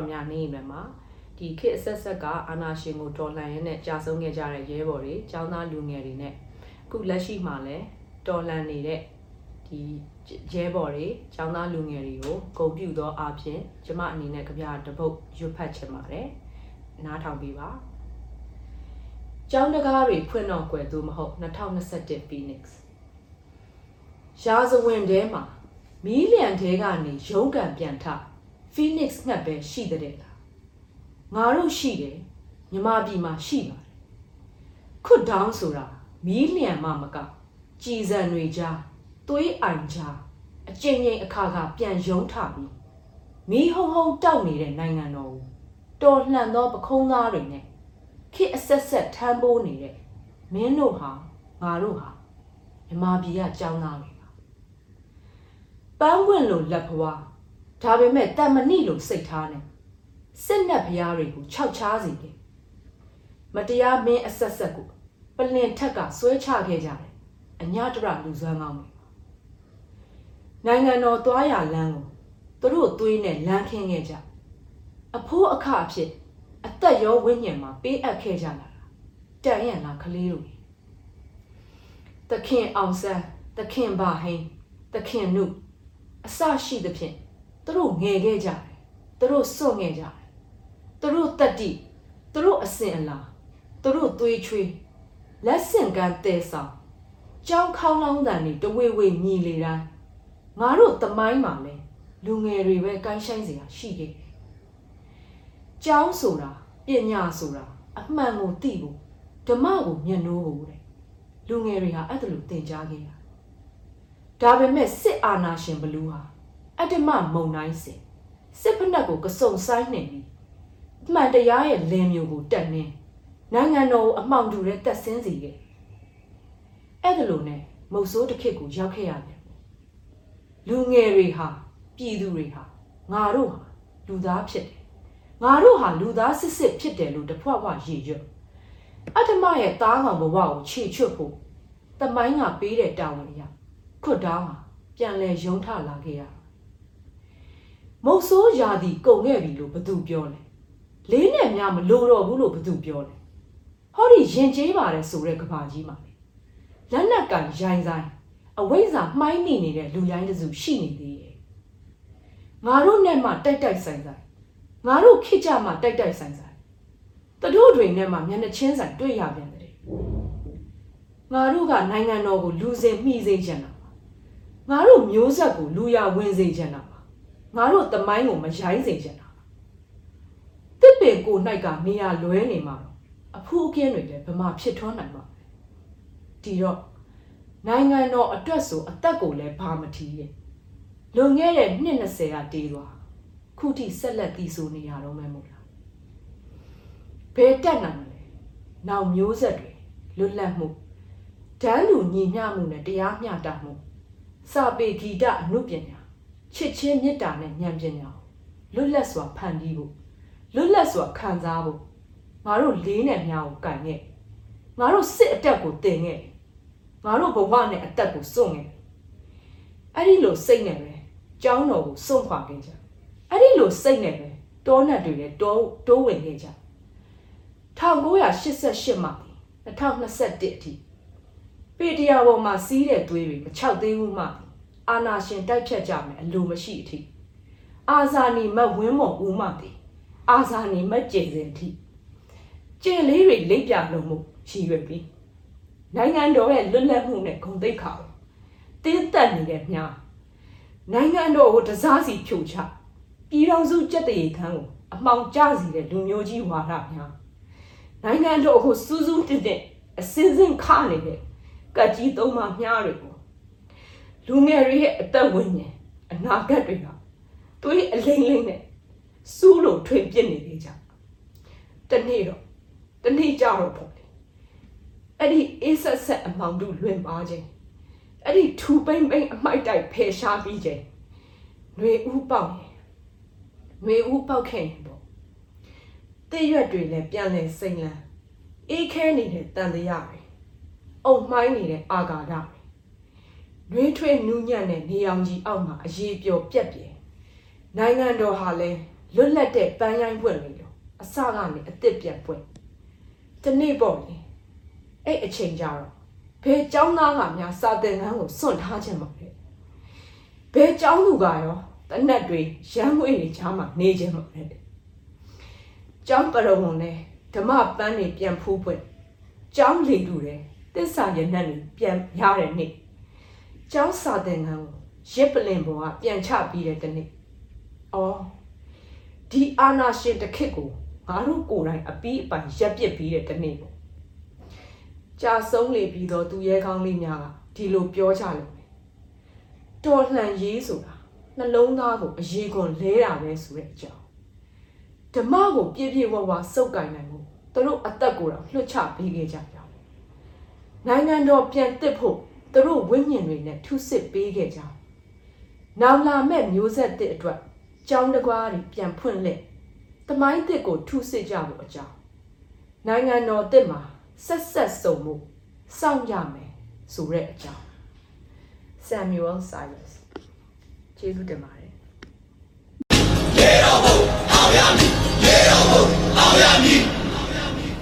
ကတော့များနေနေမှာဒီခေတ်အဆက်ဆက်ကအာနာရှင်ကိုတော်လှန်ရင်းနဲ့ကြာဆုံးခဲ့ကြတဲ့ရဲဘော်တွေចောင်းသားလူငယ်တွေနဲ့အခုလက်ရှိမှာလည်းတော်လှန်နေတဲ့ဒီရဲဘော်တွေចောင်းသားလူငယ်တွေကိုဂုဏ်ပြုသောအဖြစ်ကျမအနေနဲ့ကြပြတပုတ်ရွတ်ဖတ်ချင်ပါတယ်နားထောင်ပြီးပါကျောင်းတကားတွေဖွင့်တော့ကွယ်သူမဟုတ်2021 Phoenix ရာဇဝင်ထဲမှာမီးလျံထဲကနေရုံးကန်ပြန်ထ Phoenix ငှက်ပဲရှိတဲ့လားငါတို့ရှိတယ်မြမပြည်မှာရှိပါတယ်ခွတ်ဒေါင်းဆိုတာမီးလျံမှမကကြည်စံတွေကြားသွေးအိုင်ကြားအကျဉ်းချင်းအခါခါပြန်ယုံထပြီးမီးဟုံဟုံတောက်နေတဲ့နိုင်ငံတော်ကိုတော်လှန်သောပခုံးသားတွေနဲ့ခေတ်အဆက်ဆက်ထမ်းပိုးနေတဲ့မင်းတို့ဟာငါတို့ဟာမြမပြည်ကကြောင်းသားတွေပါပန်းပွင့်လို့လက်ဖွား ဒါပေမဲ့တမဏိလို့စိတ်ထားနေစစ်နက်ဖျားတွေကိုခြောက်ချားစီတယ်မတရားမင်းအဆက်ဆက်ကိုပလင်ထက်ကဆွဲချခဲ့ကြတယ်အညတရလူစွမ်းကောင်းတွေနိုင်ငံတော်သွားရလမ်းကိုသူတို့သွေးနဲ့လမ်းခင်းခဲ့ကြအဖိုးအခအဖြစ်အသက်ရောဝိညာဉ်မှာပေးအပ်ခဲ့ကြလာတာတန်ရန်လားကလေးတို့သခင်အောင်ဆန်းသခင်ဘာဟိန်းသခင်နုအစရှိသဖြင့် သူတို့ငယ်ခဲ့ကြတယ်သူတို့စွန့်ခဲ့ကြတယ်သူတို့တတိသူတို့အစင်အလာသူတို့သွေးချွေးလက်ဆင့်ကမ်းတဲဆောင်ကြောင်းခေါင်းလောင်းတန်တွေတဝေဝေမြည်လေတိုင်းငါတို့တမိုင်းမှာလဲလူငယ်တွေပဲကိုင်းဆိုင်စရာရှိခဲ့တယ်။ကျောင်းဆိုတာပညာဆိုတာအမှန်ကိုသိဖို့ဓမ္မကိုမျက်နှိုးဖို့တဲ့လူငယ်တွေဟာအဲ့ဒါလိုသင်ကြားခဲ့တာ။ဒါပေမဲ့စစ်အာဏာရှင်ဘလူးဟာ အတ္တမမုံတိုင်းစင်စစ်ဖက်နှက်ကိုကစုံဆိုင်နေပြီးအမှန်တရားရဲ့လင်းမျိုးကိုတက်နှင်းနိုင်ငံတော်ကိုအမှောင်တူတဲ့တက်ဆင်းစီခဲ့အဲ့ဒါလိုနဲ့မုတ်ဆိုးတစ်ခေတ်ကိုရောက်ခဲ့ရတယ်လူငယ်တွေဟာပြည်သူတွေဟာငါတို့ဟာလူသားဖြစ်တယ်ငါတို့ဟာလူသားစစ်စစ်ဖြစ်တယ်လို့တဖွဖွရည်ရွတ်အတ္တမရဲ့တားကောင်ဘဝကိုခြေချွတ်ဖို့တမိုင်းကပေးတဲ့တာဝန်အရာခွတ်တောင်းဟာပြန်လဲယုံထလာခဲ့ရ မုတ်ဆိုးရာဒီကုံခဲ့ပြီလို့ဘသူပြောလဲလေးနဲ့များမလိုတော့ဘူးလို့ဘသူပြောလဲဟောဒီရင်ကျေးပါတယ်ဆိုတဲ့ကဘာကြီးမှာလက်နက်ကန်ရိုင်းဆိုင်အဝိဇ္ဇာမှိုင်းနေနေတဲ့လူရိုင်းတစုရှိနေသေးတယ်ငါတို့နဲ့မှတိုက်တိုက်ဆိုင်ဆိုင်ငါတို့ခိကြမှတိုက်တိုက်ဆိုင်ဆိုင်တတို့တွေနဲ့မှမျက်နှချင်းဆိုင်တွေ့ရပြန်တယ်ငါတို့ကနိုင်ငံတော်ကိုလူစင်မှီစေချင်တာငါတို့မျိုးဆက်ကိုလူရဝင်စေချင်တာ ငါတို့တမိုင်းကိုမရိုင်းစေချင်တာတစ်ပင်ကို၌ကနေရလွဲနေမှာအဖူးအကင်းတွေလည်းဗမာဖြစ်ထွန်းနိုင်မှာဒီတော့နိုင်ငံတော်အတွက်ဆိုအသက်ကိုလည်းဘာမထီးရဲ့လွန်ခဲ့တဲ့နှစ်20ကတေးသွားခုထိဆက်လက်တည်ဆိုနေရတော့မှမို့လားဘယ်တက်နိုင်မလဲနောက်မျိုးဆက်တွေလွတ်လပ်မှုတန်းလူညီမျှမှုနဲ့တရားမျှတမှုစာပေဂီတအမှုပညာ ချစ်ချင်းမေတ္တာနဲ့ဉာဏ်ပညာလွတ်လပ်စွာဖန်တီးဖို့လွတ်လပ်စွာခံစားဖို့ငါတို့လေးနဲ့မြားကိုကန်ခဲ့ငါတို့စစ်အတက်ကိုတင်ခဲ့ငါတို့ဘဝနဲ့အသက်ကိုစွန့်ခဲ့အဲ့ဒီလိုစိတ်နဲ့ပဲကျောင်းတော်ကိုစွန့်ခွာခဲ့ကြအဲ့ဒီလိုစိတ်နဲ့ပဲတောနတ်တွေလည်းတောတိုးဝင်ခဲ့ကြ1988မှာ2021အထိပေတရာပေါ်မှာစီးတဲ့သွေးတွေမချောက်သေးဘူးမှ အာနာရှင်တိုက်ဖြတ်ကြမယ်အလိုမရှိအထိအာဇာနီမတ်ဝင်းမော်ဦးမှတည်အာဇာနီမတ်ကျင်စင်အထိကျင်လေးတွေလိပ်ပြလုံးမှုရည်ရွယ်ပြီးနိုင်ငံတော်ရဲ့လွတ်လပ်မှုနဲ့ဂုဏ်သိက္ခာကိုတင်းတက်နေတဲ့မြားနိုင်ငံတော်ကိုတစားစီဖြိုချပြည်တော်စုကြက်တရေခန်းကိုအမှောင်ကျစီတဲ့လူမျိုးကြီးဝါဒများနိုင်ငံတော်ကိုစူးစူးတက်တဲ့အစင်းစင်းခနေတဲ့ကတ်ကြီးသုံးပါမြားတွေကို လူငယ်တွေရဲ့အသက်ဝိညာဉ်အနာဂတ်တွေကသူ့ရဲ့အလိမ့်လိမ့်နဲ့စူးလို့ထွင်ပြစ်နေကြတနေ့တော့တနေ့ကြတော့ပေါ့လေအဲ့ဒီအေးဆက်ဆက်အမောင်တို့လွင်ပါခြင်းအဲ့ဒီထူပိမ့်ပိမ့်အမိုက်တိုက်ဖယ်ရှားပြီးခြင်းနှွေဦးပေါက်ရင်နှွေဦးပေါက်ခဲ့ရင်ပေါ့တဲ့ရွက်တွေလည်းပြန်လဲစိမ့်လန်းအေးခဲနေတဲ့တန်တရားတွေအုံမှိုင်းနေတဲ့အာဃာတတွေ နှွေးထွေးနူးညံ့တဲ့နေအောင်ကြီးအောက်မှာအရေးပျော်ပြက်ပြေနိုင်ငံတော်ဟာလဲ လွတ်လပ်တဲ့ပန်းရိုင်းပွင့်လေးလို့အစကနေအစ်စ်ပြန်ပွင့်ဒီနေ့ပေါ့လေအဲ့အချိန်ကြတော့ဘယ်เจ้าသားကများစာသင်ခန်းကိုစွန့်ထားခြင်းမလဲဘယ်เจ้าလူကရောတနက်တွေရမ်းငွေတွေချားမှနေခြင်းမလဲเจ้าပရဝုံနဲ့ဓမ္မပန်းတွေပြန်ဖူးပွင့်เจ้าလေတူတယ်တစ္ဆာရနတ်တွေပြန်ရတဲ့နေ့ ကျောင်းစာသင်ခန်းကိုရစ်ပလင်ပေါ်ကပြန်ချပြီးတဲ့တနေ့အော်ဒီအာနာရှင်တခစ်ကိုငါတို့ကိုယ်တိုင်အပီးအပိုင်ရပ်ပစ်ပြီးတဲ့တနေ့ပေါ့ကြာဆုံးလေပြီးတော့သူရဲကောင်းလေးများကဒီလိုပြောကြလို့တော်လှန်ရေးဆိုတာနှလုံးသားကိုအရေးကွန်လဲတာပဲဆိုတဲ့အကြောင်းဓမ္မကိုပြည့်ပြည့်ဝဝစုပ်ကိုင်နိုင်မှုသူတို့အသက်ကိုတော့လွှတ်ချပေးခဲ့ကြတယ်နိုင်ငံတော်ပြန်တစ်ဖို့ သူတို့ဝိညာဉ်တွေနဲ့ထုစစ်ပေးခဲ့ကြနောင်လာမဲ့မျိုးဆက်တဲ့အတွက်ကြောင်းတကွားတွေပြန်ဖွင့်လက်တမိုင်းတစ်ကိုထုစစ်ကြဖို့အကြောင်းနိုင်ငံတော်တစ်မှာဆက်ဆက်စုံမှုစောင့်ရမယ်ဆိုတဲ့အကြောင်း Samuel Silas ကျေးဇူးတင်ပါတယ်ရေတော်ဘုံအောင်ရမည်ရေတော်ဘုံအောင်ရမည်